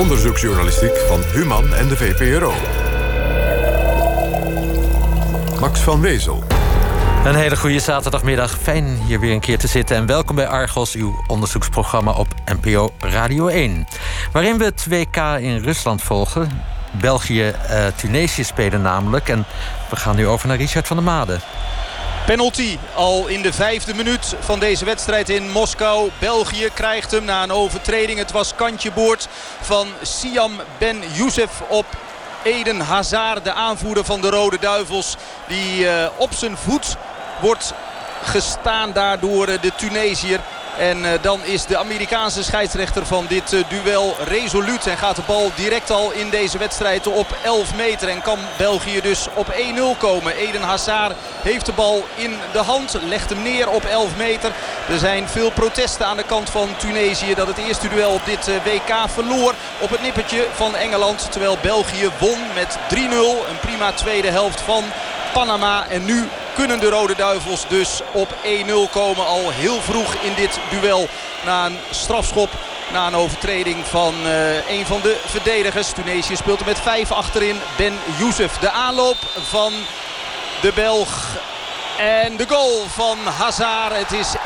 onderzoeksjournalistiek van Human en de VPRO. Max van Wezel. Een hele goede zaterdagmiddag. Fijn hier weer een keer te zitten. En welkom bij Argos, uw onderzoeksprogramma op NPO Radio 1. Waarin we het WK in Rusland volgen. België, uh, Tunesië spelen namelijk. En we gaan nu over naar Richard van der Made. Penalty al in de vijfde minuut van deze wedstrijd in Moskou. België krijgt hem na een overtreding. Het was kantje boord van Siam Ben Youssef op Eden Hazard. De aanvoerder van de Rode Duivels. Die uh, op zijn voet wordt gestaan daardoor de Tunesiër. En uh, dan is de Amerikaanse scheidsrechter van dit uh, duel resoluut. En gaat de bal direct al in deze wedstrijd op 11 meter. En kan België dus op 1-0 komen. Eden Hazard heeft de bal in de hand. Legt hem neer op 11 meter. Er zijn veel protesten aan de kant van Tunesië. Dat het eerste duel op dit uh, WK verloor. Op het nippertje van Engeland. Terwijl België won met 3-0. Een prima tweede helft van Panama. En nu kunnen de Rode Duivels dus op 1-0 komen. Al heel vroeg in dit duel na een strafschop. Na een overtreding van uh, een van de verdedigers. Tunesië speelt er met 5 achterin. Ben Youssef. De aanloop van de Belg en de goal van Hazard. Het is 1-0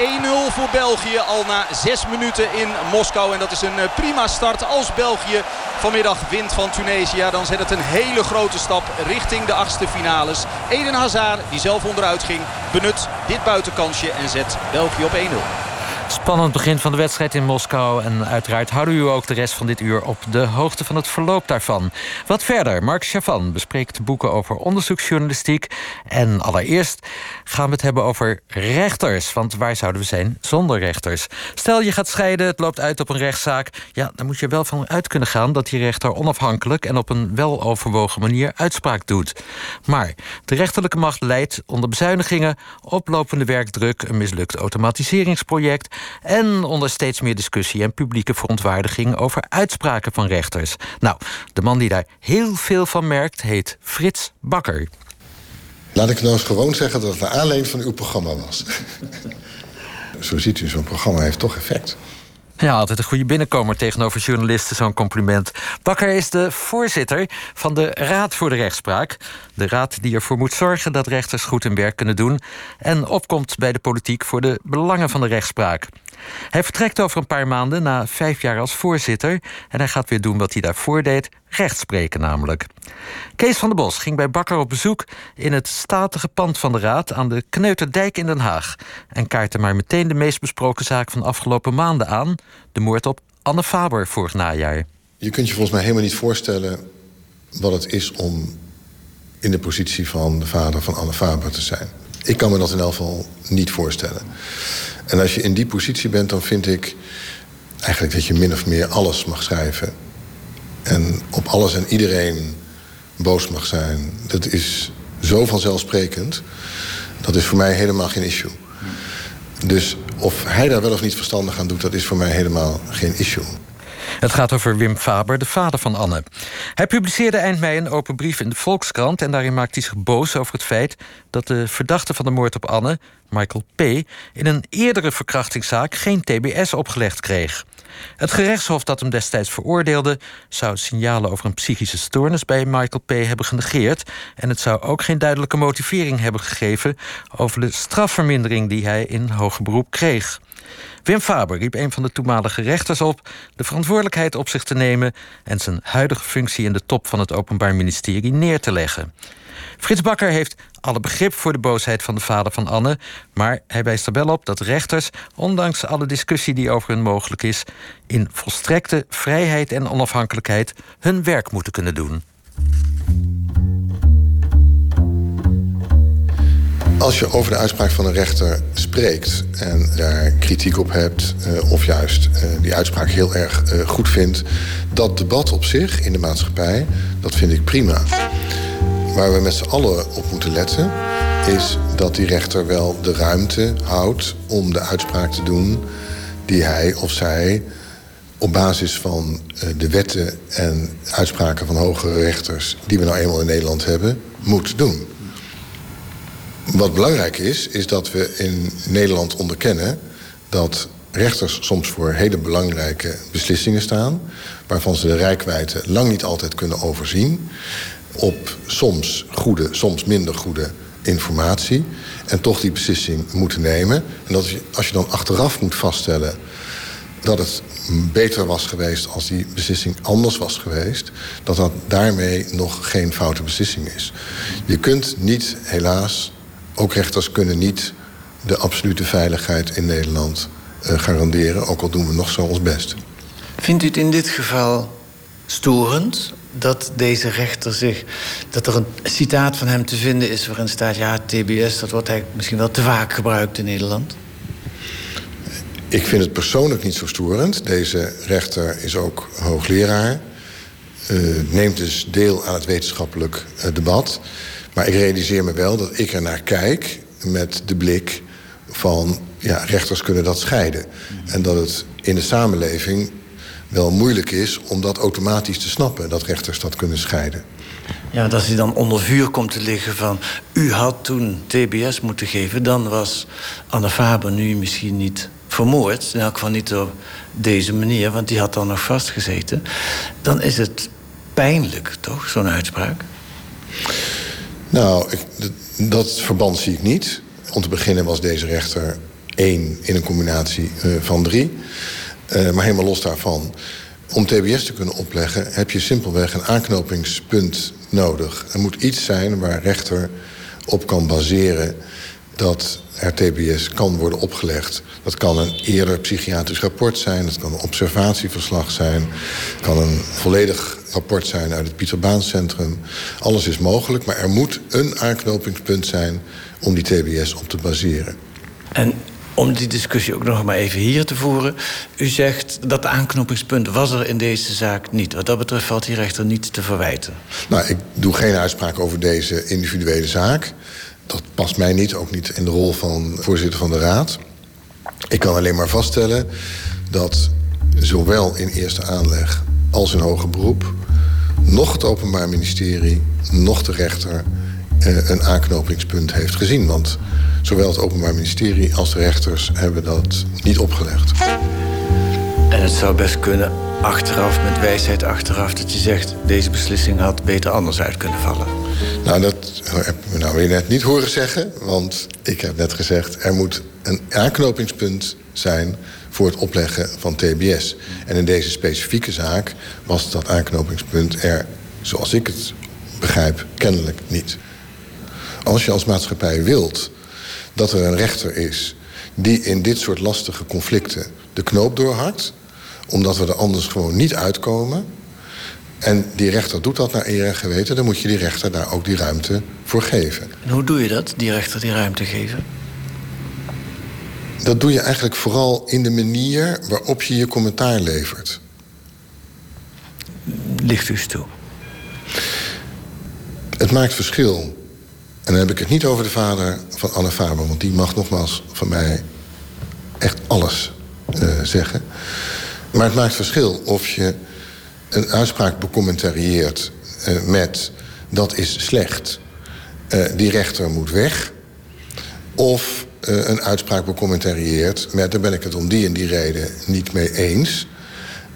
voor België al na 6 minuten in Moskou. En dat is een eh, prima start als België vanmiddag wint van Tunesië. Dan zet het een hele grote stap richting de achtste finales. Eden Hazard, die zelf onderuit ging, benut dit buitenkansje en zet België op 1-0. Spannend begin van de wedstrijd in Moskou. En uiteraard houden u ook de rest van dit uur op de hoogte van het verloop daarvan. Wat verder, Mark Chavan bespreekt boeken over onderzoeksjournalistiek. En allereerst gaan we het hebben over rechters. Want waar zouden we zijn zonder rechters? Stel je gaat scheiden, het loopt uit op een rechtszaak. Ja, dan moet je wel van uit kunnen gaan dat die rechter onafhankelijk en op een weloverwogen manier uitspraak doet. Maar de rechterlijke macht leidt onder bezuinigingen, oplopende werkdruk, een mislukt automatiseringsproject en onder steeds meer discussie en publieke verontwaardiging over uitspraken van rechters. Nou, de man die daar heel veel van merkt heet Frits Bakker. Laat ik nou eens gewoon zeggen dat het naar aanleiding van uw programma was. Zo ziet u, zo'n programma heeft toch effect. Ja, altijd een goede binnenkomer tegenover journalisten, zo'n compliment. Bakker is de voorzitter van de Raad voor de Rechtspraak. De raad die ervoor moet zorgen dat rechters goed hun werk kunnen doen... en opkomt bij de politiek voor de belangen van de rechtspraak. Hij vertrekt over een paar maanden na vijf jaar als voorzitter... en hij gaat weer doen wat hij daarvoor deed, rechtspreken namelijk. Kees van der Bos ging bij Bakker op bezoek... in het statige pand van de Raad aan de Kneuterdijk in Den Haag... en kaartte maar meteen de meest besproken zaak van afgelopen maanden aan... de moord op Anne Faber vorig najaar. Je kunt je volgens mij helemaal niet voorstellen wat het is om in de positie van de vader van Anne Faber te zijn. Ik kan me dat in elk geval niet voorstellen. En als je in die positie bent, dan vind ik eigenlijk dat je min of meer alles mag schrijven. En op alles en iedereen boos mag zijn. Dat is zo vanzelfsprekend. Dat is voor mij helemaal geen issue. Dus of hij daar wel of niet verstandig aan doet, dat is voor mij helemaal geen issue. Het gaat over Wim Faber, de vader van Anne. Hij publiceerde eind mei een open brief in de Volkskrant... en daarin maakt hij zich boos over het feit dat de verdachte van de moord op Anne, Michael P., in een eerdere verkrachtingszaak geen TBS opgelegd kreeg. Het gerechtshof dat hem destijds veroordeelde... zou signalen over een psychische stoornis bij Michael P. hebben genegeerd... en het zou ook geen duidelijke motivering hebben gegeven... over de strafvermindering die hij in hoger beroep kreeg. Wim Faber riep een van de toenmalige rechters op de verantwoordelijkheid op zich te nemen en zijn huidige functie in de top van het Openbaar Ministerie neer te leggen. Frits Bakker heeft alle begrip voor de boosheid van de vader van Anne, maar hij wijst er wel op dat rechters, ondanks alle discussie die over hun mogelijk is, in volstrekte vrijheid en onafhankelijkheid hun werk moeten kunnen doen. Als je over de uitspraak van een rechter spreekt en daar kritiek op hebt, uh, of juist uh, die uitspraak heel erg uh, goed vindt, dat debat op zich in de maatschappij, dat vind ik prima. Waar we met z'n allen op moeten letten, is dat die rechter wel de ruimte houdt om de uitspraak te doen die hij of zij op basis van de wetten en uitspraken van hogere rechters die we nou eenmaal in Nederland hebben, moet doen. Wat belangrijk is, is dat we in Nederland onderkennen dat rechters soms voor hele belangrijke beslissingen staan... waarvan ze de rijkwijde lang niet altijd kunnen overzien... op soms goede, soms minder goede informatie... en toch die beslissing moeten nemen. En dat als je dan achteraf moet vaststellen dat het beter was geweest als die beslissing anders was geweest... dat dat daarmee nog geen foute beslissing is. Je kunt niet, helaas, ook rechters kunnen niet... de absolute veiligheid in Nederland uh, garanderen... ook al doen we nog zo ons best. Vindt u het in dit geval storend dat deze rechter zich... dat er een citaat van hem te vinden is waarin staat... ja, TBS, dat wordt eigenlijk misschien wel te vaak gebruikt in Nederland? Ik vind het persoonlijk niet zo storend. Deze rechter is ook hoogleraar. Uh, neemt dus deel aan het wetenschappelijk uh, debat. Maar ik realiseer me wel dat ik er naar kijk met de blik van... ja, rechters kunnen dat scheiden. En dat het in de samenleving wel moeilijk is om dat automatisch te snappen... dat rechters dat kunnen scheiden. Ja, als hij dan onder vuur komt te liggen van... u had toen TBS moeten geven... dan was Anne Faber nu misschien niet vermoord. In elk geval niet op deze manier, want die had dan nog vastgezeten. Dan is het pijnlijk, toch, zo'n uitspraak? Nou, dat verband zie ik niet. Om te beginnen was deze rechter één in een combinatie uh, van drie. Uh, maar helemaal los daarvan. Om TBS te kunnen opleggen heb je simpelweg een aanknopingspunt nodig. Er moet iets zijn waar rechter op kan baseren dat er TBS kan worden opgelegd. Dat kan een eerder psychiatrisch rapport zijn, dat kan een observatieverslag zijn... het kan een volledig rapport zijn uit het Pieter Baan Centrum. Alles is mogelijk, maar er moet een aanknopingspunt zijn om die TBS op te baseren. En om die discussie ook nog maar even hier te voeren. U zegt dat aanknopingspunt was er in deze zaak niet. Wat dat betreft valt die rechter niet te verwijten. Nou, ik doe geen uitspraak over deze individuele zaak. Dat past mij niet, ook niet in de rol van voorzitter van de Raad. Ik kan alleen maar vaststellen dat zowel in eerste aanleg als in hoger beroep... nog het Openbaar Ministerie, nog de rechter eh, een aanknopingspunt heeft gezien. Want zowel het Openbaar Ministerie als de rechters hebben dat niet opgelegd. En het zou best kunnen achteraf, met wijsheid achteraf... dat je zegt, deze beslissing had beter anders uit kunnen vallen. Nou, dat heb ik nou net niet horen zeggen. Want ik heb net gezegd, er moet een aanknopingspunt zijn... voor het opleggen van TBS. En in deze specifieke zaak was dat aanknopingspunt er, zoals ik het begrijp, kennelijk niet. Als je als maatschappij wilt dat er een rechter is... die in dit soort lastige conflicten de knoop doorhakt... omdat we er anders gewoon niet uitkomen... En die rechter doet dat naar eer en geweten... dan moet je die rechter daar ook die ruimte voor geven. En hoe doe je dat, die rechter die ruimte geven? Dat doe je eigenlijk vooral in de manier waarop je je commentaar levert. Ligt u toe? Het maakt verschil. En dan heb ik het niet over de vader van Anne Faber... want die mag nogmaals van mij echt alles uh, zeggen. Maar het maakt verschil of je een uitspraak becommentarieert uh, met... dat is slecht, uh, die rechter moet weg... of uh, een uitspraak becommentarieert met... daar ben ik het om die en die reden niet mee eens...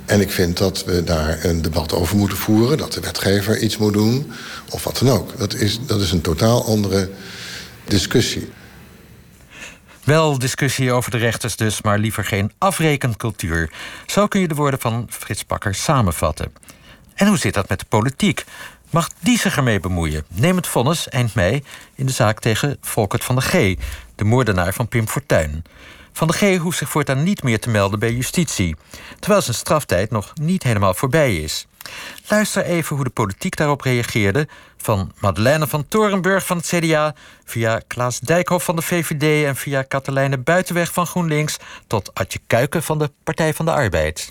En ik vind dat we daar een debat over moeten voeren... dat de wetgever iets moet doen, of wat dan ook. Dat is, dat is een totaal andere discussie. Wel discussie over de rechters dus, maar liever geen afrekencultuur. Zo kun je de woorden van Frits Bakker samenvatten. En hoe zit dat met de politiek? Mag die zich ermee bemoeien? Neem het vonnis eind mei in de zaak tegen Volkert van de G... de moordenaar van Pim Fortuyn. Van de G hoeft zich voortaan niet meer te melden bij justitie... terwijl zijn straftijd nog niet helemaal voorbij is. Luister even hoe de politiek daarop reageerde... van Madeleine van Torenburg van het CDA... via Klaas Dijkhoff van de VVD... en via Katelijne Buitenweg van GroenLinks... tot Adje Kuiken van de Partij van de Arbeid.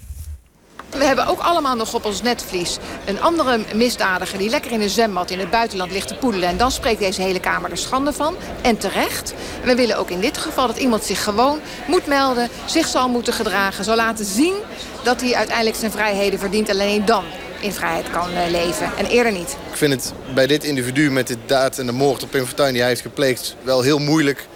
We hebben ook allemaal nog op ons netvlies een andere misdadiger... die lekker in een zwembad in het buitenland ligt te poedelen. En dan spreekt deze hele Kamer er schande van. En terecht. We willen ook in dit geval dat iemand zich gewoon moet melden... zich zal moeten gedragen, zal laten zien dat hij uiteindelijk zijn vrijheden verdient. Alleen dan in vrijheid kan eh, leven. En eerder niet. Ik vind het bij dit individu met de daad en de moord op Pim Fortuyn die hij heeft gepleegd... wel heel moeilijk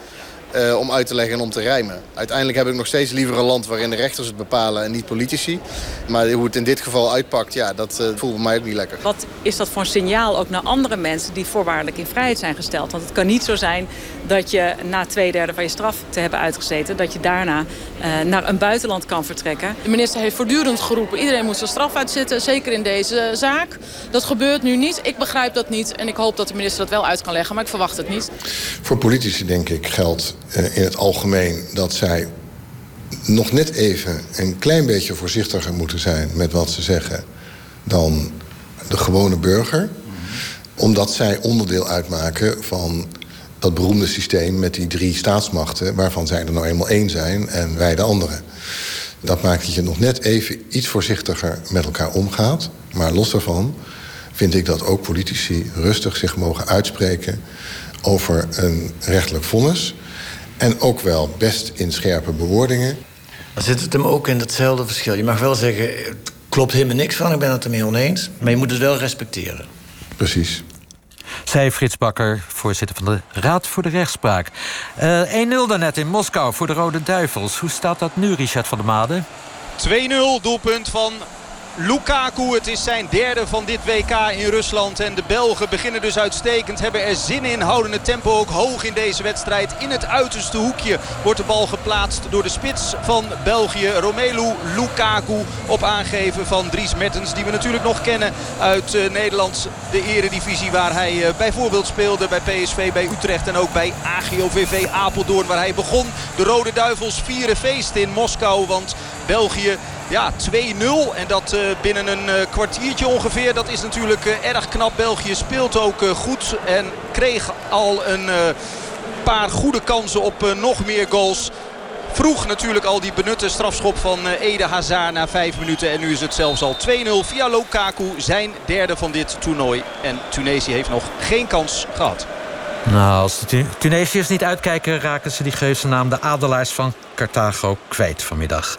uh, om uit te leggen en om te rijmen. Uiteindelijk heb ik nog steeds liever een land waarin de rechters het bepalen en niet politici. Maar hoe het in dit geval uitpakt, ja, dat uh, voelt bij mij ook niet lekker. Wat is dat voor een signaal ook naar andere mensen die voorwaardelijk in vrijheid zijn gesteld? Want het kan niet zo zijn dat je na twee derde van je straf te hebben uitgezeten... dat je daarna uh, naar een buitenland kan vertrekken. De minister heeft voortdurend geroepen... iedereen moet zijn straf uitzitten, zeker in deze zaak. Dat gebeurt nu niet. Ik begrijp dat niet en ik hoop dat de minister dat wel uit kan leggen... maar ik verwacht het niet. Voor politici, denk ik, geldt in het algemeen dat zij nog net even een klein beetje voorzichtiger moeten zijn met wat ze zeggen dan de gewone burger. Omdat zij onderdeel uitmaken van dat beroemde systeem met die drie staatsmachten... waarvan zij er nou eenmaal één zijn en wij de andere. Dat maakt dat je nog net even iets voorzichtiger met elkaar omgaat. Maar los daarvan vind ik dat ook politici rustig zich mogen uitspreken... over een rechtelijk vonnis. En ook wel best in scherpe bewoordingen. Dan zit het hem ook in hetzelfde verschil. Je mag wel zeggen, het klopt helemaal niks van, ik ben het ermee oneens. Maar je moet het wel respecteren. Precies. Zij Frits Bakker, voorzitter van de Raad voor de Rechtspraak. Uh, 1-0 daarnet in Moskou voor de Rode Duivels. Hoe staat dat nu, Richard van der Made? 2-0 doelpunt van Lukaku. Het is zijn derde van dit WK in Rusland. En de Belgen beginnen dus uitstekend. Hebben er zin in. Houden het tempo ook hoog in deze wedstrijd. In het uiterste hoekje wordt de bal geplaatst door de spits van België. Romelu Lukaku op aangeven van Dries Mertens. Die we natuurlijk nog kennen uit uh, Nederland. De eredivisie waar hij uh, bijvoorbeeld speelde bij PSV, bij Utrecht. En ook bij AGOVV Apeldoorn waar hij begon. De Rode Duivels vieren feest in Moskou. Want België ja, 2-0 en dat uh, binnen een uh, kwartiertje ongeveer. Dat is natuurlijk uh, erg knap. België speelt ook goed en kreeg al een paar goede kansen op nog meer goals. Vroeg natuurlijk al die benutte strafschop van Ede Hazard na vijf minuten. En nu is het zelfs al 2-0 via Lukaku. Zijn derde van dit toernooi. En Tunesië heeft nog geen kans gehad. Nou, als de Tunesiërs niet uitkijken... raken ze die geuze naam de adelaars van Carthago kwijt vanmiddag.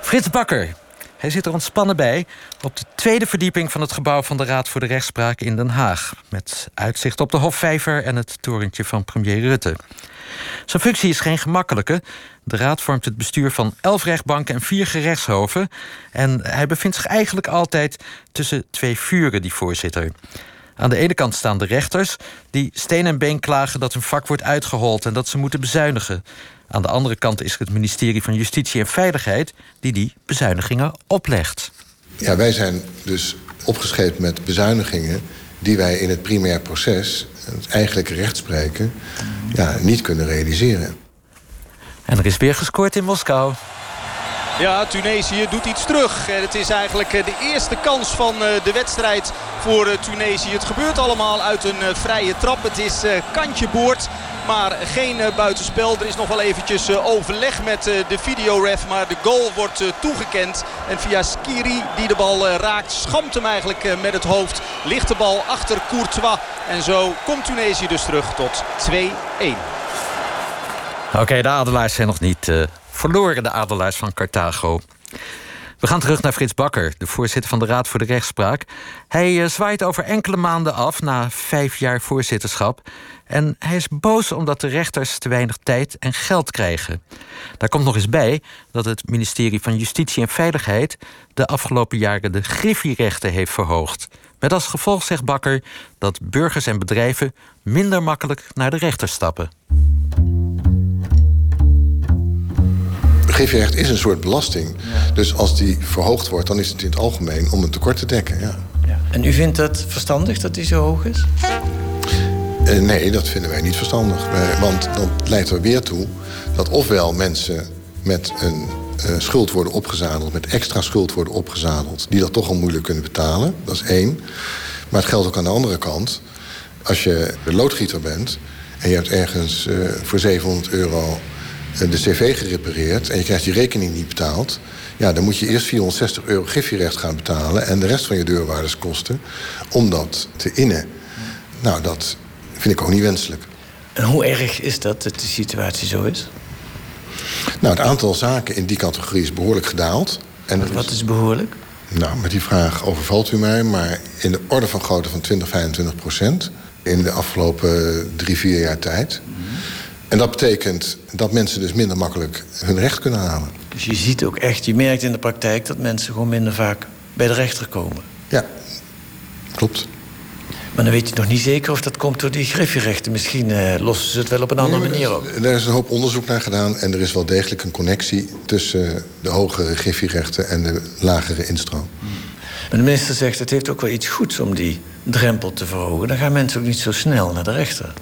Frits Bakker. Hij zit er ontspannen bij op de tweede verdieping van het gebouw van de Raad voor de Rechtspraak in Den Haag. Met uitzicht op de Hofvijver en het torentje van premier Rutte. Zijn functie is geen gemakkelijke. De Raad vormt het bestuur van elf rechtbanken en vier gerechtshoven. En hij bevindt zich eigenlijk altijd tussen twee vuren, die voorzitter. Aan de ene kant staan de rechters, die steen en been klagen dat hun vak wordt uitgehold en dat ze moeten bezuinigen. Aan de andere kant is het ministerie van Justitie en Veiligheid die die bezuinigingen oplegt. Ja, wij zijn dus opgescheept met bezuinigingen die wij in het primair proces, het eigenlijke rechtspreken, ja, niet kunnen realiseren. En er is weer gescoord in Moskou. Ja, Tunesië doet iets terug. Het is eigenlijk eh, de eerste kans van eh, de wedstrijd voor eh, Tunesië. Het gebeurt allemaal uit een vrije trap. Het is kantje boord. Maar geen buitenspel. Er is nog wel eventjes overleg met de videoref. Maar de goal wordt toegekend. En via Skiri die de bal raakt. Schamt hem eigenlijk met het hoofd. Ligt de bal achter Courtois. En zo komt Tunesië dus terug tot 2-1. Oké, de Adelaars zijn nog niet verloren de adelaars van Carthago. We gaan terug naar Frits Bakker, de voorzitter van de Raad voor de Rechtspraak. Hij uh, zwaait over enkele maanden af na vijf jaar voorzitterschap. En hij is boos omdat de rechters te weinig tijd en geld krijgen. Daar komt nog eens bij dat het ministerie van Justitie en Veiligheid de afgelopen jaren de griffierechten heeft verhoogd. Met als gevolg, zegt Bakker, dat burgers en bedrijven minder makkelijk naar de rechter stappen. Griffierecht is een soort belasting. Dus als die verhoogd wordt, dan is het in het algemeen om een tekort te dekken. Ja. ja. En u vindt het verstandig dat die zo hoog is? Uh, nee, dat vinden wij niet verstandig. Want dan leidt er weer toe dat ofwel mensen met een uh, schuld worden opgezadeld... met extra schuld worden opgezadeld... die dat toch al moeilijk kunnen betalen. Dat is één. Maar het geldt ook aan de andere kant. Als je de loodgieter bent en je hebt ergens uh, voor 700 euro de cv gerepareerd en je krijgt je rekening niet betaald... ja, dan moet je eerst 460 euro griffierecht gaan betalen... en de rest van je deurwaarderskosten om dat te innen. Nou, dat vind ik ook niet wenselijk. En hoe erg is dat, dat de situatie zo is? Nou, het aantal zaken in die categorie is behoorlijk gedaald. En wat is behoorlijk? Nou, met die vraag overvalt u mij, maar in de orde van grootte van 20, 25 procent... in de afgelopen drie, vier jaar tijd... En dat betekent dat mensen dus minder makkelijk hun recht kunnen halen. Dus je ziet ook echt, je merkt in de praktijk dat mensen gewoon minder vaak bij de rechter komen. Ja, klopt. Maar dan weet je nog niet zeker of dat komt door die griffierechten. Misschien eh, lossen ze het wel op een andere manier op. Er is een hoop onderzoek naar gedaan en er is wel degelijk een connectie tussen de hogere griffierechten en de lagere instroom. Maar de minister zegt het heeft ook wel iets goeds om die drempel te verhogen. Dan gaan mensen ook niet zo snel naar de rechter.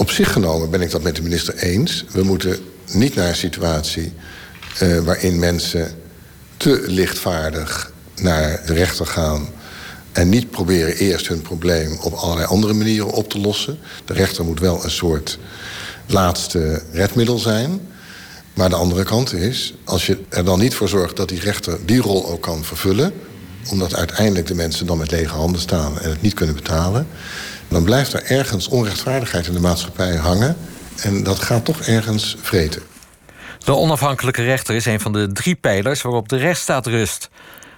Op zich genomen ben ik dat met de minister eens. We moeten niet naar een situatie uh, waarin mensen te lichtvaardig naar de rechter gaan en niet proberen eerst hun probleem op allerlei andere manieren op te lossen. De rechter moet wel een soort laatste redmiddel zijn. Maar de andere kant is, als je er dan niet voor zorgt dat die rechter die rol ook kan vervullen, omdat uiteindelijk de mensen dan met lege handen staan en het niet kunnen betalen, dan blijft er ergens onrechtvaardigheid in de maatschappij hangen. En dat gaat toch ergens vreten. De onafhankelijke rechter is een van de drie pijlers waarop de rechtsstaat rust.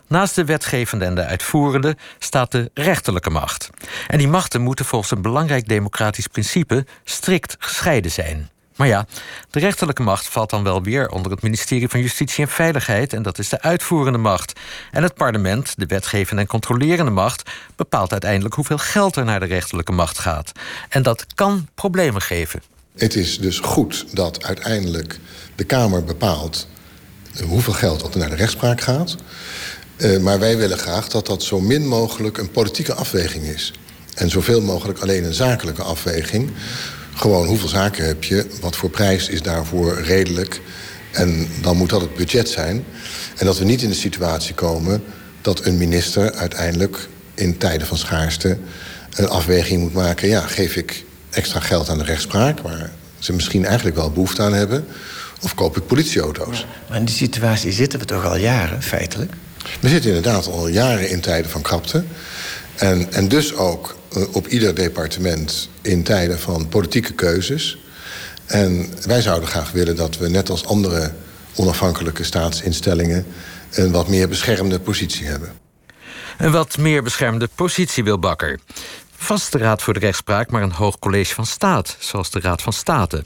Naast de wetgevende en de uitvoerende staat de rechterlijke macht. En die machten moeten volgens een belangrijk democratisch principe strikt gescheiden zijn. Maar ja, de rechterlijke macht valt dan wel weer onder het ministerie van Justitie en Veiligheid, en dat is de uitvoerende macht. En het parlement, de wetgevende en controlerende macht, bepaalt uiteindelijk hoeveel geld er naar de rechterlijke macht gaat. En dat kan problemen geven. Het is dus goed dat uiteindelijk de Kamer bepaalt hoeveel geld er naar de rechtspraak gaat. Uh, maar wij willen graag dat dat zo min mogelijk een politieke afweging is. En zoveel mogelijk alleen een zakelijke afweging. Gewoon hoeveel zaken heb je, wat voor prijs is daarvoor redelijk. En dan moet dat het budget zijn. En dat we niet in de situatie komen dat een minister uiteindelijk in tijden van schaarste een afweging moet maken. Ja, geef ik extra geld aan de rechtspraak, waar ze misschien eigenlijk wel behoefte aan hebben, of koop ik politieauto's. Maar in die situatie zitten we toch al jaren, feitelijk? We zitten inderdaad al jaren in tijden van krapte. En, en dus ook op ieder departement in tijden van politieke keuzes. En wij zouden graag willen dat we, net als andere onafhankelijke staatsinstellingen, een wat meer beschermde positie hebben. Een wat meer beschermde positie wil Bakker. Vast de Raad voor de Rechtspraak, maar een hoog college van staat, zoals de Raad van State.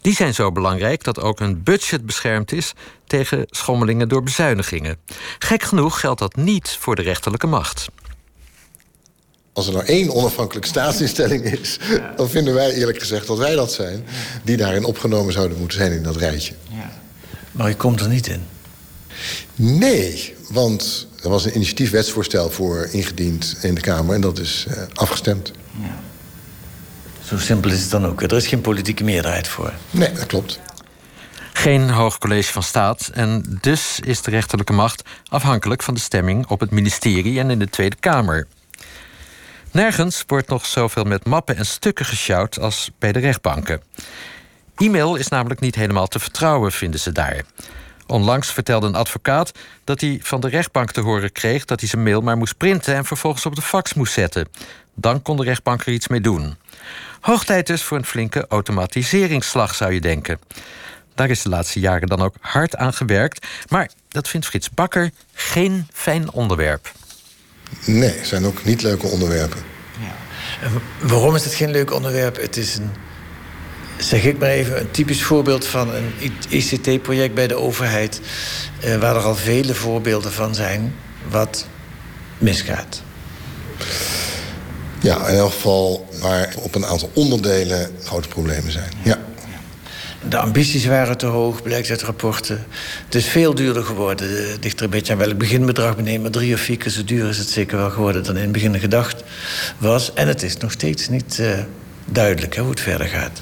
Die zijn zo belangrijk dat ook een budget beschermd is tegen schommelingen door bezuinigingen. Gek genoeg geldt dat niet voor de rechterlijke macht. Als er nou één onafhankelijke staatsinstelling is, dan vinden wij eerlijk gezegd dat wij dat zijn, die daarin opgenomen zouden moeten zijn in dat rijtje. Ja. Maar je komt er niet in. Nee, want er was een initiatiefwetsvoorstel voor ingediend in de Kamer en dat is uh, afgestemd. Ja. Zo simpel is het dan ook. Er is geen politieke meerderheid voor. Nee, dat klopt. Geen hoog college van staat en dus is de rechterlijke macht afhankelijk van de stemming op het ministerie en in de Tweede Kamer. Nergens wordt nog zoveel met mappen en stukken gesjouwd als bij de rechtbanken. E-mail is namelijk niet helemaal te vertrouwen, vinden ze daar. Onlangs vertelde een advocaat dat hij van de rechtbank te horen kreeg dat hij zijn mail maar moest printen en vervolgens op de fax moest zetten. Dan kon de rechtbank er iets mee doen. Hoog tijd dus voor een flinke automatiseringsslag, zou je denken. Daar is de laatste jaren dan ook hard aan gewerkt. Maar dat vindt Frits Bakker geen fijn onderwerp. Nee, het zijn ook niet leuke onderwerpen. Ja. waarom is het geen leuk onderwerp? Het is een, zeg ik maar even, een typisch voorbeeld van een ICT-project bij de overheid. Eh, waar er al vele voorbeelden van zijn wat misgaat. Ja, in elk geval waar op een aantal onderdelen grote problemen zijn. Ja. De ambities waren te hoog, blijkt uit rapporten. Het is veel duurder geworden. Het ligt er een beetje aan welk beginbedrag we nemen. Drie of vier keer zo duur is het zeker wel geworden dan in het begin gedacht was. En het is nog steeds niet uh, duidelijk hoe het verder gaat.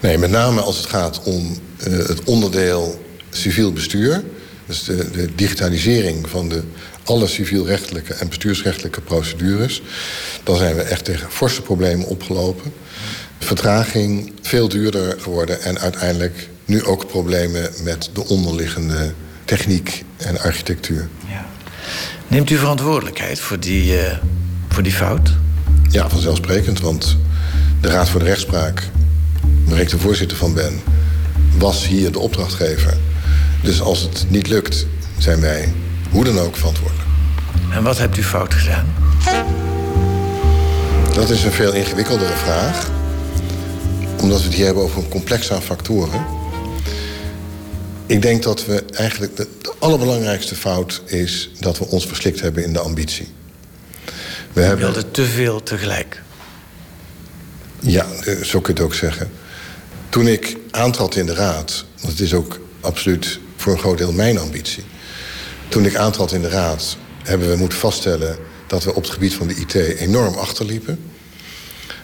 Nee, met name als het gaat om uh, het onderdeel civiel bestuur. Dus de, de digitalisering van de alle civielrechtelijke en bestuursrechtelijke procedures. Dan zijn we echt tegen forse problemen opgelopen. Vertraging veel duurder geworden en uiteindelijk nu ook problemen met de onderliggende techniek en architectuur. Ja. Neemt u verantwoordelijkheid voor die, uh, voor die fout? Ja, vanzelfsprekend, want de Raad voor de Rechtspraak, waar ik de voorzitter van ben, was hier de opdrachtgever. Dus als het niet lukt, zijn wij hoe dan ook verantwoordelijk. En wat hebt u fout gedaan? Dat is een veel ingewikkeldere vraag. Omdat we het hier hebben over een complex aan factoren. Ik denk dat we eigenlijk de, de allerbelangrijkste fout is dat we ons verslikt hebben in de ambitie. We hebben... wilden te veel tegelijk. Ja, eh, zo kun je het ook zeggen. Toen ik aantrad in de raad, want het is ook absoluut voor een groot deel mijn ambitie. Toen ik aantrad in de raad, hebben we moeten vaststellen dat we op het gebied van de IT enorm achterliepen.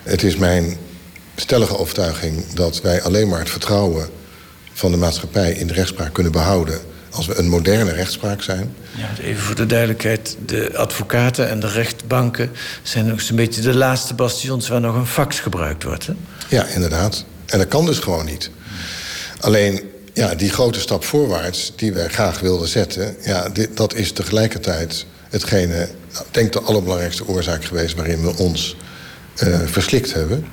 Het is mijn stellige overtuiging dat wij alleen maar het vertrouwen van de maatschappij in de rechtspraak kunnen behouden als we een moderne rechtspraak zijn. Ja, even voor de duidelijkheid. De advocaten en de rechtbanken zijn nog een beetje de laatste bastions waar nog een fax gebruikt wordt. Hè? Ja, inderdaad. En dat kan dus gewoon niet. Alleen, ja, die grote stap voorwaarts die wij graag wilden zetten... Ja, dit, dat is tegelijkertijd hetgene, nou, denk de allerbelangrijkste oorzaak geweest... waarin we ons uh, verslikt hebben.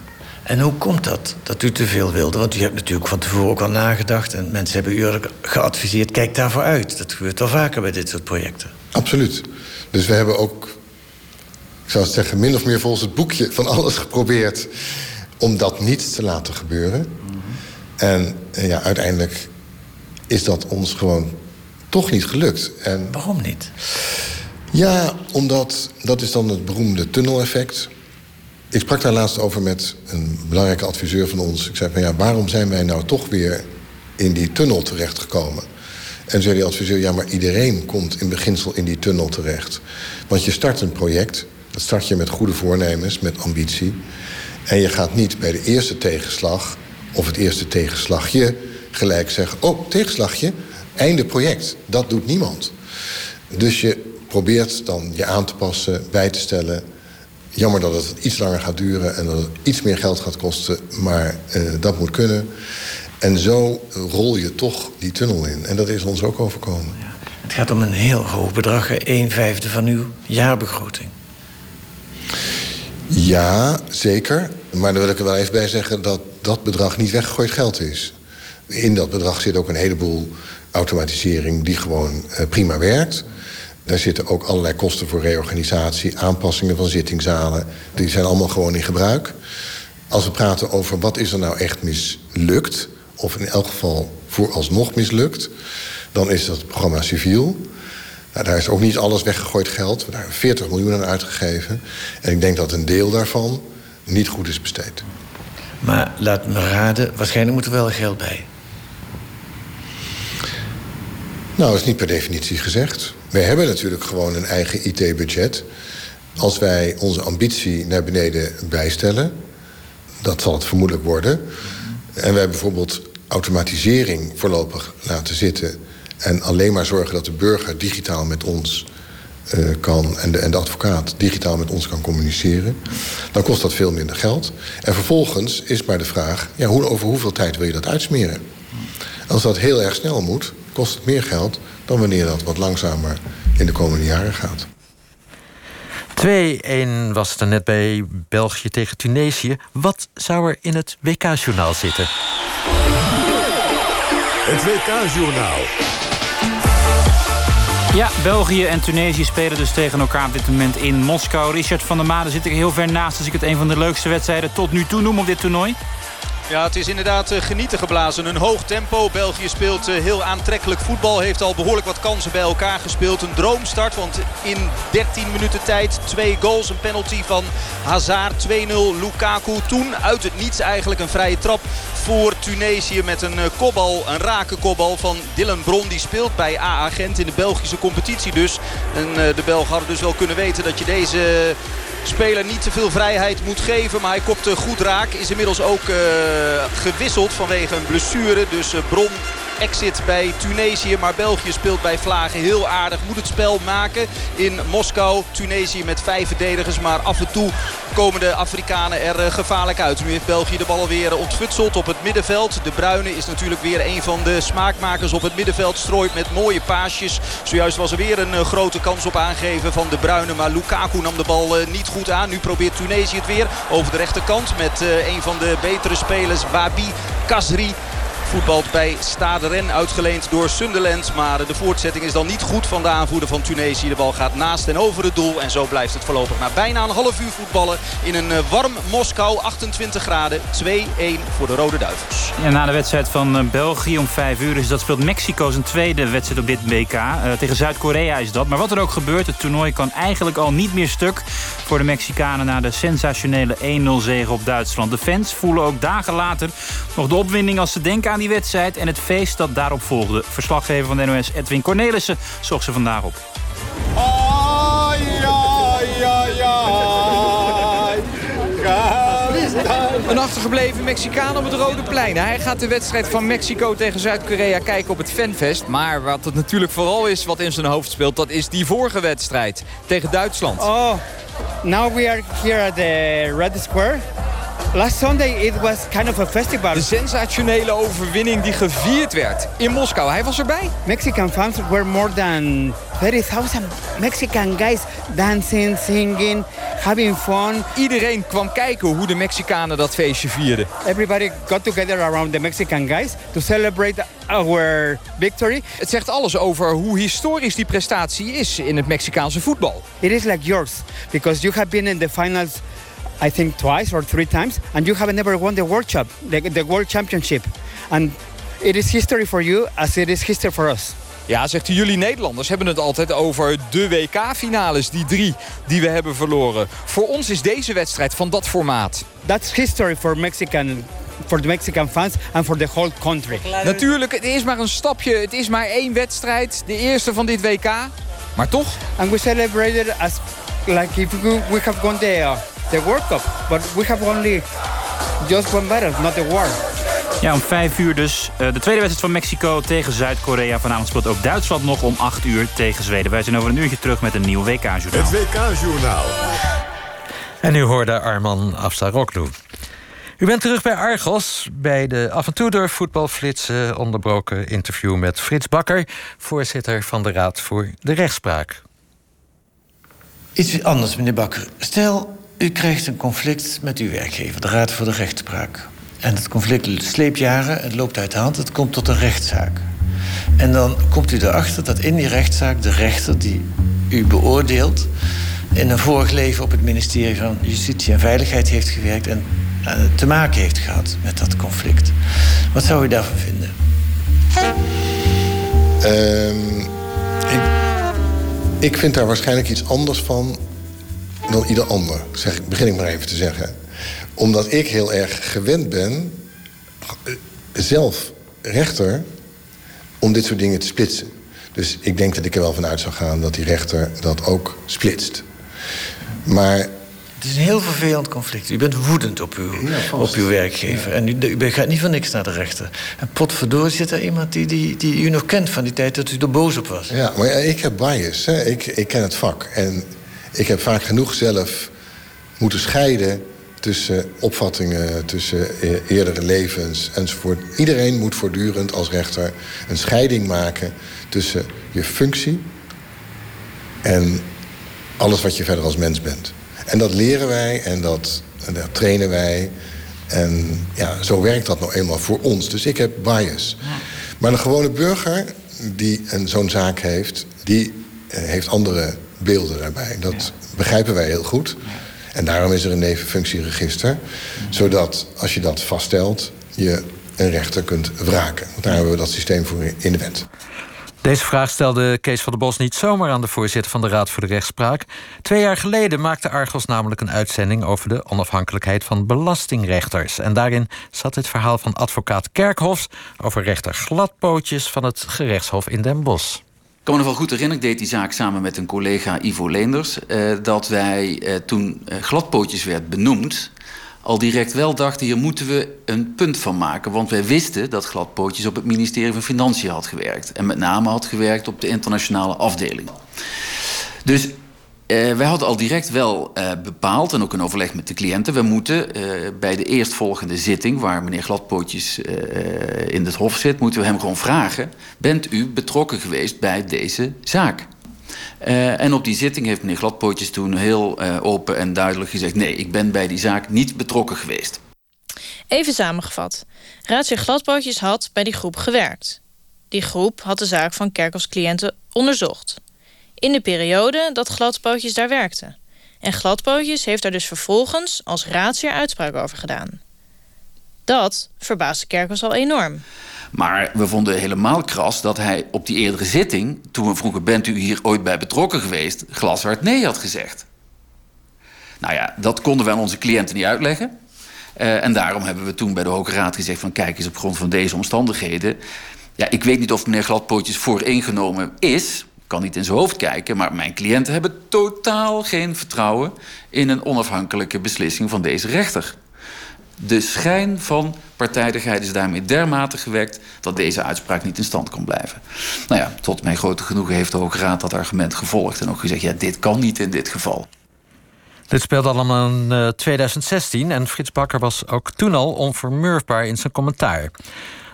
En hoe komt dat, dat u te veel wilde? Want u hebt natuurlijk van tevoren ook al nagedacht... en mensen hebben u geadviseerd, kijk daarvoor uit. Dat gebeurt wel vaker bij dit soort projecten. Absoluut. Dus we hebben ook, ik zou het zeggen... min of meer volgens het boekje van alles geprobeerd... om dat niet te laten gebeuren. En eh, ja, uiteindelijk is dat ons gewoon toch niet gelukt. En, Waarom niet? Ja, omdat dat is dan het beroemde tunneleffect. Ik sprak daar laatst over met een belangrijke adviseur van ons. Ik zei van ja, waarom zijn wij nou toch weer in die tunnel terechtgekomen? En zei die adviseur, ja, maar iedereen komt in beginsel in die tunnel terecht. Want je start een project, dat start je met goede voornemens, met ambitie. En je gaat niet bij de eerste tegenslag of het eerste tegenslagje gelijk zeggen... oh, tegenslagje, einde project. Dat doet niemand. Dus je probeert dan je aan te passen, bij te stellen... Jammer dat het iets langer gaat duren en dat het iets meer geld gaat kosten, maar uh, dat moet kunnen. En zo rol je toch die tunnel in. En dat is ons ook overkomen. Ja. Het gaat om een heel hoog bedrag, een vijfde van uw jaarbegroting. Ja, zeker. Maar dan wil ik er wel even bij zeggen dat dat bedrag niet weggegooid geld is. In dat bedrag zit ook een heleboel automatisering die gewoon uh, prima werkt. Daar zitten ook allerlei kosten voor reorganisatie, aanpassingen van zittingzalen. Die zijn allemaal gewoon in gebruik. Als we praten over wat is er nou echt mislukt, of in elk geval vooralsnog mislukt, dan is dat het programma civiel. Nou, daar is ook niet alles weggegooid geld. We hebben 40 miljoen aan uitgegeven. En ik denk dat een deel daarvan niet goed is besteed. Maar laat me raden, waarschijnlijk moet er wel geld bij. Nou, dat is niet per definitie gezegd. Wij hebben natuurlijk gewoon een eigen IT-budget. Als wij onze ambitie naar beneden bijstellen, dat zal het vermoedelijk worden. En wij bijvoorbeeld automatisering voorlopig laten zitten en alleen maar zorgen dat de burger digitaal met ons uh, kan en de, en de advocaat digitaal met ons kan communiceren, dan kost dat veel minder geld. En vervolgens is maar de vraag: ja, hoe, over hoeveel tijd wil je dat uitsmeren? Als dat heel erg snel moet, kost het meer geld dan wanneer dat wat langzamer in de komende jaren gaat. 2-1 was het er net bij België tegen Tunesië. Wat zou er in het WK-journaal zitten? Het WK-journaal. Ja, België en Tunesië spelen dus tegen elkaar op dit moment in Moskou. Richard van der Maden zit er heel ver naast... als ik het een van de leukste wedstrijden tot nu toe noem op dit toernooi. Ja, het is inderdaad eh, genieten geblazen. Een hoog tempo. België speelt eh, heel aantrekkelijk voetbal. Heeft al behoorlijk wat kansen bij elkaar gespeeld. Een droomstart, want in 13 minuten tijd twee goals. Een penalty van Hazard, 2-0 Lukaku. Toen uit het niets eigenlijk een vrije trap voor Tunesië met een eh, kopbal, een rake kopbal van Dylan Bron. Die speelt bij AA Gent in de Belgische competitie dus. En de Belgen hadden dus wel kunnen weten dat je deze speler niet te veel vrijheid moet geven. Maar hij kopt goed raak. Is inmiddels ook uh, gewisseld vanwege een blessure. Dus uh, Bron exit bij Tunesië. Maar België speelt bij Vlagen heel aardig. Moet het spel maken in Moskou. Tunesië met vijf verdedigers. Maar af en toe komen de Afrikanen er eh, gevaarlijk uit. Nu heeft België de bal weer ontfutseld op het middenveld. De Bruyne is natuurlijk weer een van de smaakmakers op het middenveld. Strooit met mooie paasjes. Zojuist was er weer een grote kans op aangeven van de Bruyne. Maar Lukaku nam de bal niet goed aan. Nu probeert Tunesië het weer over de rechterkant met een van de betere spelers. Wabi Kasri gevoetbald bij Stade Rennes. Uitgeleend door Sunderland. Maar de voortzetting is dan niet goed van de aanvoerder van Tunesië. De bal gaat naast en over het doel. En zo blijft het voorlopig na bijna een half uur voetballen. In een warm Moskou. 28 graden. 2-1 voor de Rode Duivels. Ja, na de wedstrijd van België om 5 uur is dat speelt Mexico zijn tweede wedstrijd op dit WK. Uh, tegen Zuid-Korea is dat. Maar wat er ook gebeurt, het toernooi kan eigenlijk al niet meer stuk... voor de Mexicanen na de sensationele 1-0 zege op Duitsland. De fans voelen ook dagen later nog de opwinding als ze denken aan wedstrijd... en het feest dat daarop volgde. Verslaggever van de NOS Edwin Cornelissen zocht ze vandaag op. Ai, ai, ai, Een achtergebleven Mexicaan op het Rode Plein. Hij gaat de wedstrijd van Mexico tegen Zuid-Korea kijken op het Fanfest. Maar wat het natuurlijk vooral is wat in zijn hoofd speelt... dat is die vorige wedstrijd tegen Duitsland. Oh, now we are here at the Red Square. Last Sunday it was kind of a festival. De sensationele overwinning die gevierd werd in Moskou. Hij was erbij. Mexican fans were more than 30,000 Mexican guys dancing, singing, having fun. Iedereen kwam kijken hoe de Mexicanen dat feestje vierden. Everybody got together around the Mexican guys to celebrate our victory. Het zegt alles over hoe historisch die prestatie is in het Mexicaanse voetbal. It is like yours because you have been in the finals I think twice or three times, and you have never won the World Cup, the, the World Championship. And it is history for you as it is history for us. Ja, zegt u, jullie Nederlanders hebben het altijd over de WK-finales, die drie die we hebben verloren. Voor ons is deze wedstrijd van dat formaat. That's history for Mexican for the Mexican fans and for the whole country. Natuurlijk, het is maar een stapje, het is maar één wedstrijd, de eerste van dit WK. Maar toch? And we celebrated as like if we, we have won the uh, the World Cup. But we have only just one battle, not the war. Ja, om vijf uur dus. Uh, de tweede wedstrijd van Mexico tegen Zuid-Korea. Vanavond speelt ook Duitsland nog om acht uur tegen Zweden. Wij zijn over een uurtje terug met een nieuw WK-journaal. Het WK-journaal. En u hoorde Arman Afsaroglu. U bent terug bij Argos, bij de af en toe door voetbalflitsen onderbroken interview met Frits Bakker, voorzitter van de Raad voor de Rechtspraak. Iets anders, meneer Bakker. Stel, u krijgt een conflict met uw werkgever, de Raad voor de Rechtspraak. En het conflict sleept jaren, het loopt uit de hand, het komt tot een rechtszaak. En dan komt u erachter dat in die rechtszaak de rechter die u beoordeelt... in een vorig leven op het ministerie van Justitie en Veiligheid heeft gewerkt... en uh, te maken heeft gehad met dat conflict. Wat zou u daarvan vinden? Um, ik, ik vind daar waarschijnlijk iets anders van dan ieder ander. Zeg, begin ik maar even te zeggen. Omdat ik heel erg gewend ben, zelf rechter, om dit soort dingen te splitsen. Dus ik denk dat ik er wel vanuit zou gaan dat die rechter dat ook splitst. Maar het is een heel vervelend conflict. U bent woedend op uw, op uw werkgever. En u, u, gaat niet van niks naar de rechter. En potverdorie zit er iemand die, die, die u nog kent van die tijd dat u er boos op was. Ja, maar ik heb bias. Hè. Ik, ik ken het vak. En ik heb vaak genoeg zelf moeten scheiden tussen opvattingen, tussen e-, eerdere levens enzovoort. Iedereen moet voortdurend als rechter een scheiding maken tussen je functie en alles wat je verder als mens bent. En dat leren wij en dat, en dat trainen wij. En ja, zo werkt dat nou eenmaal voor ons. Dus ik heb bias. Maar een gewone burger die zo'n zaak heeft... die eh, heeft andere beelden daarbij. Dat begrijpen wij heel goed. En daarom is er een nevenfunctieregister. Zodat als je dat vaststelt, je een rechter kunt wraken. Want daar hebben we dat systeem voor in de wet. Deze vraag stelde Kees van der Bos niet zomaar aan de voorzitter van de Raad voor de Rechtspraak. Twee jaar geleden maakte Argos namelijk een uitzending over de onafhankelijkheid van belastingrechters. En daarin zat het verhaal van advocaat Kerkhofs over rechter Gladpootjes van het gerechtshof in Den Bosch. Ik kan me nog wel goed herinneren, ik deed die zaak samen met een collega Ivo Leenders. Eh, dat wij eh, toen eh, Gladpootjes werd benoemd, al direct wel dachten: hier moeten we een punt van maken. Want wij wisten dat Gladpootjes op het ministerie van Financiën had gewerkt. En met name had gewerkt op de internationale afdeling. Dus uh, wij hadden al direct wel uh, bepaald, en ook in overleg met de cliënten... we moeten uh, bij de eerstvolgende zitting... waar meneer Gladpootjes in het hof zit... moeten we hem gewoon vragen... bent u betrokken geweest bij deze zaak? en op die zitting heeft meneer Gladpootjes toen heel open en duidelijk gezegd... nee, ik ben bij die zaak niet betrokken geweest. Even samengevat. Raadsheer Gladpootjes had bij die groep gewerkt. Die groep had de zaak van Kerkhoffs cliënten onderzocht. In de periode dat Gladpootjes daar werkte. En Gladpootjes heeft daar dus vervolgens als raadsheer uitspraak over gedaan. Dat verbaasde Kerkhoffs al enorm. Maar we vonden helemaal kras dat hij op die eerdere zitting... toen we vroegen, bent u hier ooit bij betrokken geweest... glashard nee had gezegd. Nou ja, dat konden we aan onze cliënten niet uitleggen. Uh, en daarom hebben we toen bij de Hoge Raad gezegd... van kijk eens, op grond van deze omstandigheden... ja, ik weet niet of meneer Gladpootjes vooringenomen is... Kan niet in zijn hoofd kijken, maar mijn cliënten hebben totaal geen vertrouwen in een onafhankelijke beslissing van deze rechter. De schijn van partijdigheid is daarmee dermate gewekt dat deze uitspraak niet in stand kon blijven. Nou ja, tot mijn grote genoegen heeft de Hoge Raad dat argument gevolgd en ook gezegd: ja, dit kan niet in dit geval. Dit speelde allemaal in 2016 en Frits Bakker was ook toen al onvermurfbaar in zijn commentaar.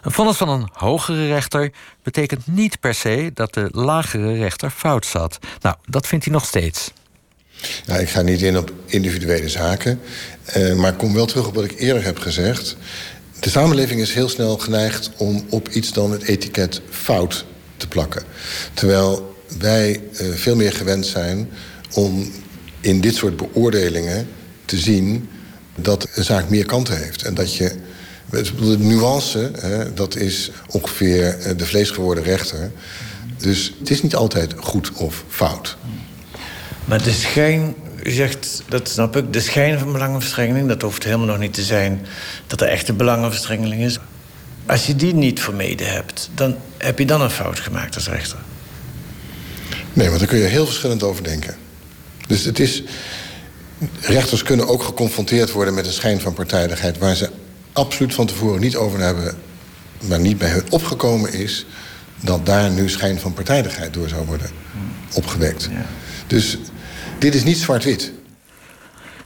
Een vonnis van een hogere rechter betekent niet per se dat de lagere rechter fout zat. Nou, dat vindt hij nog steeds. Ik ga niet in op individuele zaken, uh, maar kom wel terug op wat ik eerder heb gezegd. De samenleving is heel snel geneigd om op iets dan het etiket fout te plakken. Terwijl wij uh, veel meer gewend zijn om in dit soort beoordelingen te zien dat een zaak meer kanten heeft. En dat je. De nuance, hè, dat is ongeveer eh, de vleesgeworden rechter. Dus het is niet altijd goed of fout. Maar de schijn, u zegt, dat snap ik, de schijn van belangenverstrengeling... dat hoeft helemaal nog niet te zijn dat er echte belangenverstrengeling is. Als je die niet vermeden hebt, dan heb je dan een fout gemaakt als rechter. Nee, want daar kun je heel verschillend over denken. Dus het is... Rechters kunnen ook geconfronteerd worden met een schijn van partijdigheid... waar ze absoluut van tevoren niet over hebben... maar niet bij hun opgekomen is... dat daar nu schijn van partijdigheid door zou worden opgewekt. Ja. Dus dit is niet zwart-wit.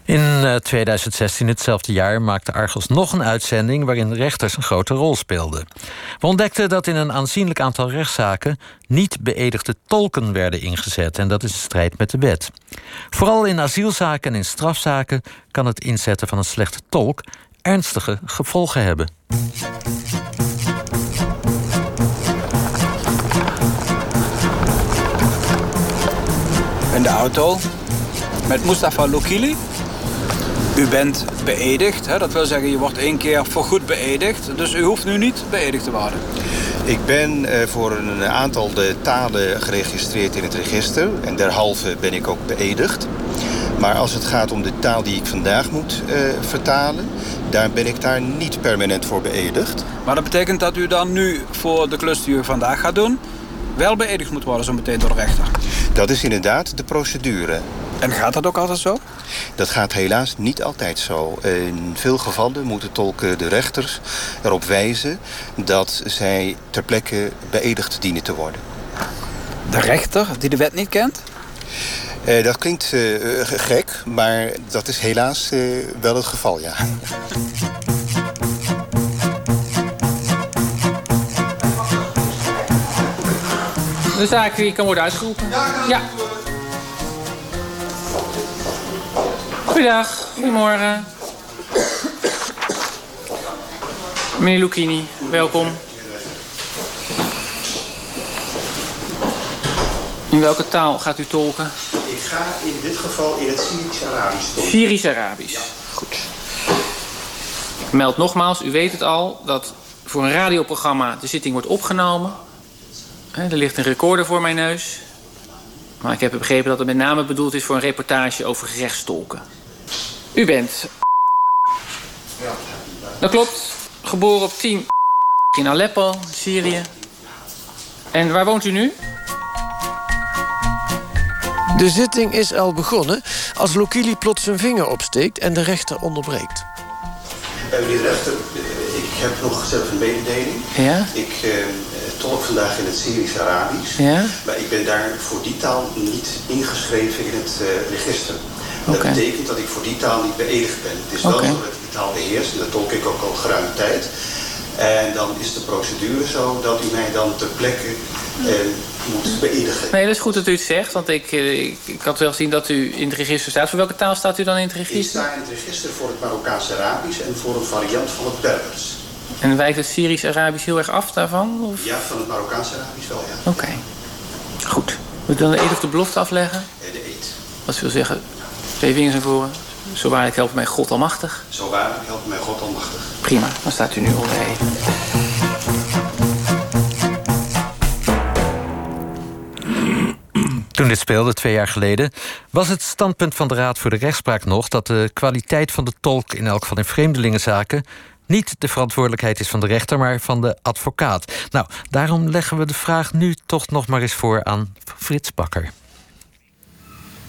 In 2016, eh, hetzelfde jaar, maakte Argos nog een uitzending waarin rechters een grote rol speelden. We ontdekten dat in een aanzienlijk aantal rechtszaken niet beëdigde tolken werden ingezet en dat is in strijd met de wet. Vooral in asielzaken en in strafzaken kan het inzetten van een slechte tolk ernstige gevolgen hebben. In de auto met Mustafa Lokili. U bent beëdigd, hè? dat wil zeggen je wordt één keer voorgoed beëdigd. Dus u hoeft nu niet beëdigd te worden. Ik ben uh, voor een aantal de talen geregistreerd in het register. En derhalve ben ik ook beëdigd. Maar als het gaat om de taal die ik vandaag moet uh, vertalen... daar ben ik daar niet permanent voor beëdigd. Maar dat betekent dat u dan nu voor de klus die u vandaag gaat doen... wel beëdigd moet worden zo meteen door de rechter? Dat is inderdaad de procedure. En gaat dat ook altijd zo? Dat gaat helaas niet altijd zo. In veel gevallen moeten tolken de rechters erop wijzen... dat zij ter plekke beëdigd dienen te worden. De rechter die de wet niet kent? Uh, dat klinkt uh, gek, maar dat is helaas wel het geval, ja. De zaak die kan worden uitgeroepen. Ja. Goedendag, goedemorgen. Meneer Lucchini, welkom. In welke taal gaat u tolken? Ik ga in dit geval in het Syrisch-Arabisch tolken. Syrisch-Arabisch. Goed. Ik meld nogmaals, u weet het al, dat voor een radioprogramma de zitting wordt opgenomen. Er ligt een recorder voor mijn neus. Maar ik heb begrepen dat het met name bedoeld is voor een reportage over gerechtstolken. U bent. Dat klopt. Geboren op 10 in Aleppo, Syrië. En waar woont u nu? De zitting is al begonnen als Lokili plots zijn vinger opsteekt en de rechter onderbreekt. Meneer de rechter, ik heb nog zelf een mededeling. Ja? Ik eh, tolk vandaag in het Syrisch-Arabisch. Ja? Maar ik ben daar voor die taal niet ingeschreven in het uh, register. Dat okay. betekent dat ik voor die taal niet beëdigd ben. Het is wel okay. zo dat ik die taal beheers en dat tolk ik ook al geruime tijd. En dan is de procedure zo dat u mij dan ter plekke eh, moet beëdigen. Nee, dat is goed dat u het zegt, want ik, eh, ik, ik had wel gezien dat u in het register staat. Voor welke taal staat u dan in het Ik register? sta in het register voor het Marokkaans-Arabisch en voor een variant van het Berbers. En wijkt het Syrisch-Arabisch heel erg af daarvan? Of? Ja, van het Marokkaans-Arabisch wel, ja. Oké, goed. Moet ik dan de eed of de belofte afleggen? Eh, De eed. Wat wil zeggen, twee vingers naar voren. Zo waarlijk helpt mij God almachtig. Zo waarlijk helpt mij God almachtig. Prima, dan staat u nu onder eed. Toen dit speelde, twee jaar geleden, was het standpunt van de Raad voor de Rechtspraak nog dat de kwaliteit van de tolk, in elk geval in vreemdelingenzaken, niet de verantwoordelijkheid is van de rechter, maar van de advocaat. Nou, daarom leggen we de vraag nu toch nog maar eens voor aan Frits Bakker.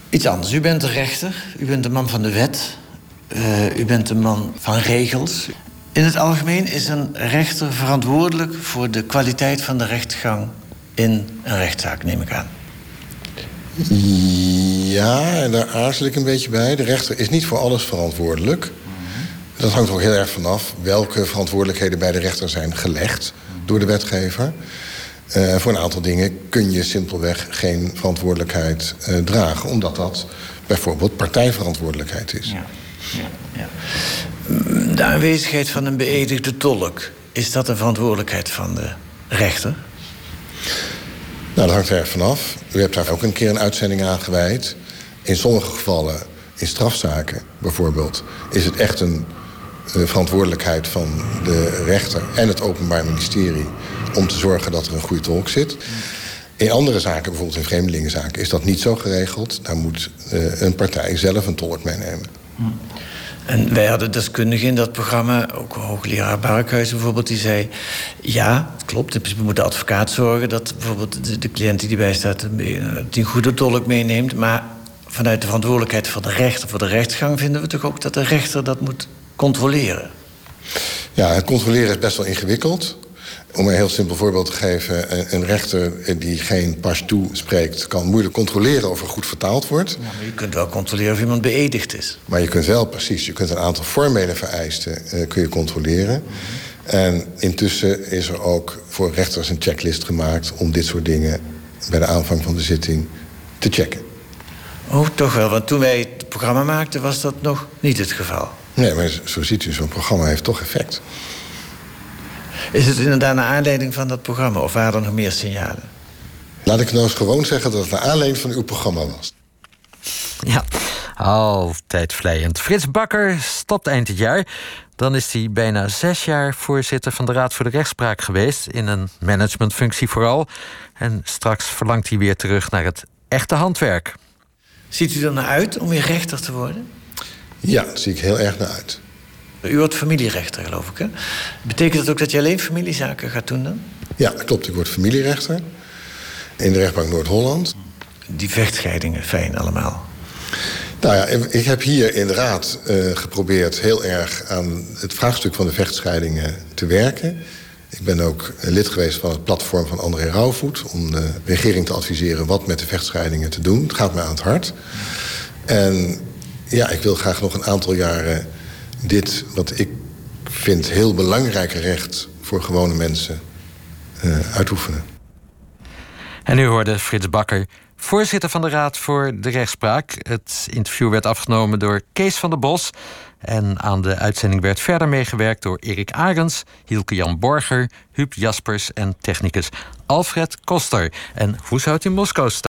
Iets anders. U bent de rechter, u bent de man van de wet, eh, u bent de man van regels. In het algemeen is een rechter verantwoordelijk voor de kwaliteit van de rechtsgang in een rechtszaak, neem ik aan. Ja, en daar aarzel ik een beetje bij. De rechter is niet voor alles verantwoordelijk. Dat hangt ook heel erg vanaf welke verantwoordelijkheden bij de rechter zijn gelegd door de wetgever. Eh, voor een aantal dingen kun je simpelweg geen verantwoordelijkheid eh, dragen, omdat dat bijvoorbeeld partijverantwoordelijkheid is. De aanwezigheid van een beëdigde tolk, is dat een verantwoordelijkheid van de rechter? Nou, dat hangt er erg vanaf. U hebt daar ook een keer een uitzending aan gewijd. In sommige gevallen, in strafzaken bijvoorbeeld, is het echt een eh, verantwoordelijkheid van de rechter en het Openbaar Ministerie om te zorgen dat er een goede tolk zit. In andere zaken, bijvoorbeeld in vreemdelingenzaken, is dat niet zo geregeld. Daar moet eh, een partij zelf een tolk meenemen. En wij hadden deskundigen in dat programma, ook hoogleraar Barkhuis bijvoorbeeld, die zei: Ja, het klopt. In principe moet de advocaat zorgen dat bijvoorbeeld de, de cliënt die erbij staat, die een goede tolk meeneemt. Maar vanuit de verantwoordelijkheid van de rechter voor de rechtsgang vinden we toch ook dat de rechter dat moet controleren. Ja, het controleren is best wel ingewikkeld. Om een heel simpel voorbeeld te geven, een- rechter die geen Pashto spreekt, kan moeilijk controleren of er goed vertaald wordt. Ja, maar je kunt wel controleren of iemand beëdigd is. Maar je kunt wel, precies, je kunt een aantal formele vereisten eh, kun je controleren. En intussen is er ook voor rechters een checklist gemaakt om dit soort dingen bij de aanvang van de zitting te checken. Oh, toch wel, want toen wij het programma maakten was dat nog niet het geval. Nee, maar zo ziet u, zo'n programma heeft toch effect. Is het inderdaad naar aanleiding van dat programma of waren er nog meer signalen? Laat ik nou eens gewoon zeggen dat het naar aanleiding van uw programma was. Ja, altijd vleiend. Frits Bakker stopt eind dit jaar. Dan is hij bijna zes jaar voorzitter van de Raad voor de Rechtspraak geweest. In een managementfunctie vooral. En straks verlangt hij weer terug naar het echte handwerk. Ziet u er naar uit om weer rechter te worden? Ja, daar zie ik heel erg naar uit. U wordt familierechter, geloof ik, hè? Betekent dat ook dat je alleen familiezaken gaat doen dan? Ja, klopt. Ik word familierechter in de rechtbank Noord-Holland. Die vechtscheidingen, fijn allemaal. Nou ja, ik heb hier in de raad eh, geprobeerd heel erg aan het vraagstuk van de vechtscheidingen te werken. Ik ben ook lid geweest van het platform van André Rauwvoet... om de regering te adviseren wat met de vechtscheidingen te doen. Het gaat mij aan het hart. En ja, ik wil graag nog een aantal jaren dit, wat ik vind heel belangrijke recht... voor gewone mensen eh, uitoefenen. En u hoorde Frits Bakker, voorzitter van de Raad voor de Rechtspraak. Het interview werd afgenomen door Kees van der Bos. En aan de uitzending werd verder meegewerkt door Erik Arends, Hielke Jan Borger, Huub Jaspers en technicus Alfred Koster. En hoe zou het in Moskou staan?